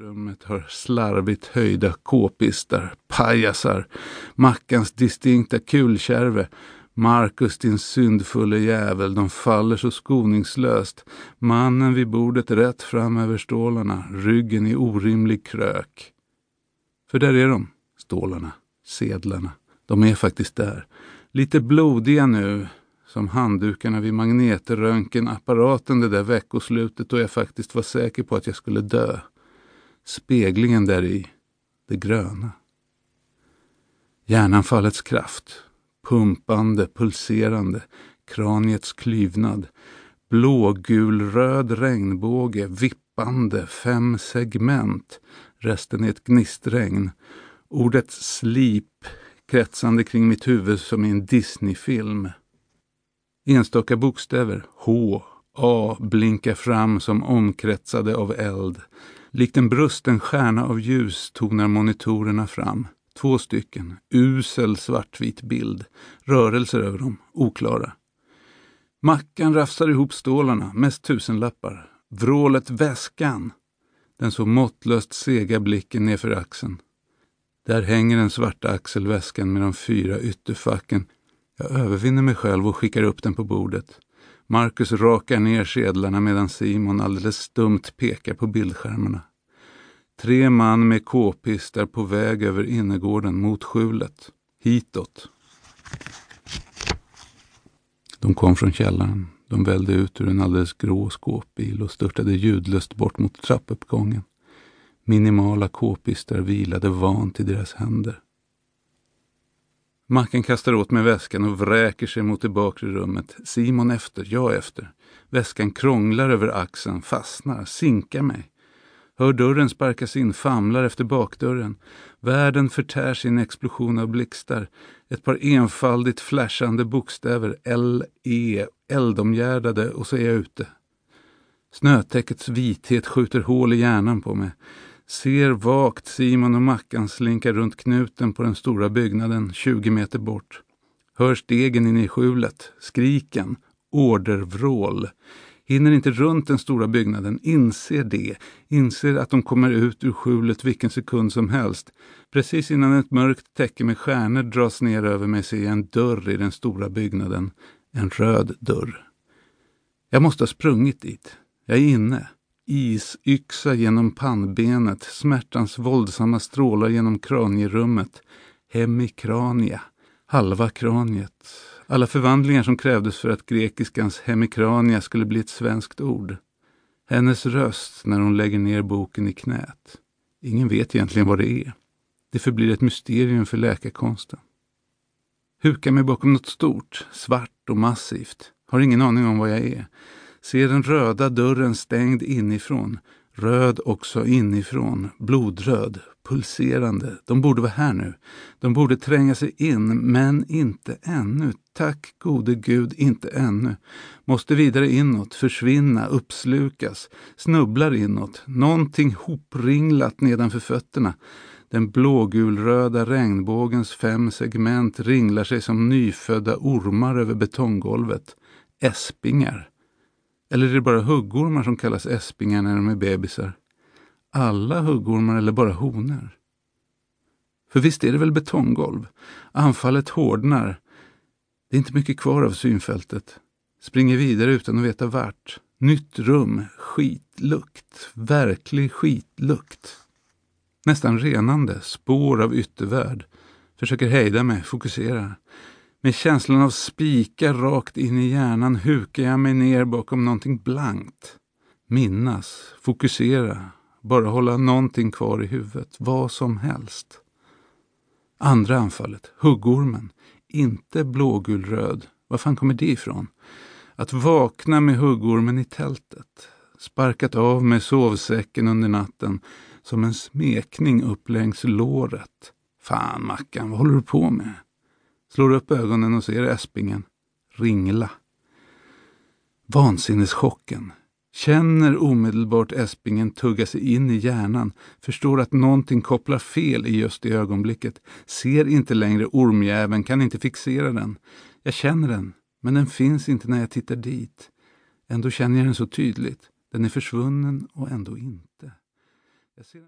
rummet har slarvigt höjda k-pistar, pajasar, Mackans distinkta kulkärve, Marcus din syndfulle jävel, de faller så skoningslöst. Mannen vid bordet rätt fram över stålarna, ryggen i orimlig krök. För där är de, stålarna, sedlarna. De är faktiskt där. Lite blodiga nu, som handdukarna vid magnetröntgenapparaten det där veckoslutet då jag faktiskt var säker på att jag skulle dö. Speglingen där i, det gröna. Hjärnanfallets kraft, pumpande, pulserande, kraniets klyvnad, blågulröd regnbåge, vippande, fem segment, resten är ett gnistregn. Ordet slip kretsande kring mitt huvud som i en Disneyfilm. Enstaka bokstäver, H, A, blinkar fram som omkretsade av eld. Likt en brusten stjärna av ljus tonar monitorerna fram. Två stycken, usel svartvit bild. Rörelser över dem, oklara. Mackan rafsar ihop stålarna, mest tusenlappar. Vrålet väskan. Den så måttlöst sega blicken nerför axeln. Där hänger den svarta axelväskan med de fyra ytterfacken. Jag övervinner mig själv och skickar upp den på bordet. Marcus rakar ner sedlarna medan Simon alldeles stumt pekar på bildskärmarna. Tre man med k-pistar på väg över innergården mot skjulet. Hitåt. De kom från källaren. De välde ut ur en alldeles grå skåpbil och störtade ljudlöst bort mot trappuppgången. Minimala k-pistar vilade vant i deras händer. Macken kastar åt mig väskan och vräker sig mot det bakre rummet. Simon efter, jag efter. Väskan krånglar över axeln, fastnar, sinkar mig. Hör dörren sparkas in, famlar efter bakdörren. Världen förtär sin explosion av blixtar. Ett par enfaldigt flashande bokstäver, L-E, eldomgärdade och så är jag ute. Snötäckets vithet skjuter hål i hjärnan på mig. Ser vagt Simon och Mackan slinka runt knuten på den stora byggnaden 20 meter bort. Hör stegen in i skjulet, skriken, ordervrål. Hinner inte runt den stora byggnaden, inser det, inser att de kommer ut ur skjulet vilken sekund som helst. Precis innan ett mörkt täcke med stjärnor dras ner över mig ser jag en dörr i den stora byggnaden. En röd dörr. Jag måste ha sprungit dit. Jag är inne isyxa genom pannbenet, smärtans våldsamma strålar genom kranierummet, hemikrania, halva kraniet. Alla förvandlingar som krävdes för att grekiskans hemikrania skulle bli ett svenskt ord. Hennes röst när hon lägger ner boken i knät. Ingen vet egentligen vad det är. Det förblir ett mysterium för läkarkonsten. Hukar mig bakom något stort, svart och massivt. Har ingen aning om vad jag är ser den röda dörren stängd inifrån. Röd också inifrån, blodröd, pulserande. De borde vara här nu. De borde tränga sig in, men inte ännu. Tack gode gud, inte ännu. Måste vidare inåt, försvinna, uppslukas, snubblar inåt. Någonting hopringlat nedanför fötterna. Den blågulröda regnbågens fem segment ringlar sig som nyfödda ormar över betonggolvet. Äspingar. Eller är det bara huggormar som kallas äspingar när de är bebisar? Alla huggormar eller bara honor? För visst är det väl betonggolv? Anfallet hårdnar. Det är inte mycket kvar av synfältet. Springer vidare utan att veta vart. Nytt rum, skitlukt, verklig skitlukt. Nästan renande, spår av yttervärld. Försöker hejda mig, fokusera. Med känslan av spikar rakt in i hjärnan hukar jag mig ner bakom någonting blankt. Minnas, fokusera, bara hålla någonting kvar i huvudet, vad som helst. Andra anfallet, huggormen, inte blågulröd. Var fan kommer det ifrån? Att vakna med huggormen i tältet. Sparkat av med sovsäcken under natten som en smekning upp längs låret. Fan Mackan, vad håller du på med? Slår upp ögonen och ser Espingen ringla. Vansinneschocken. Känner omedelbart Espingen tugga sig in i hjärnan, förstår att någonting kopplar fel i just det ögonblicket, ser inte längre ormjäveln, kan inte fixera den. Jag känner den, men den finns inte när jag tittar dit. Ändå känner jag den så tydligt. Den är försvunnen och ändå inte. Jag ser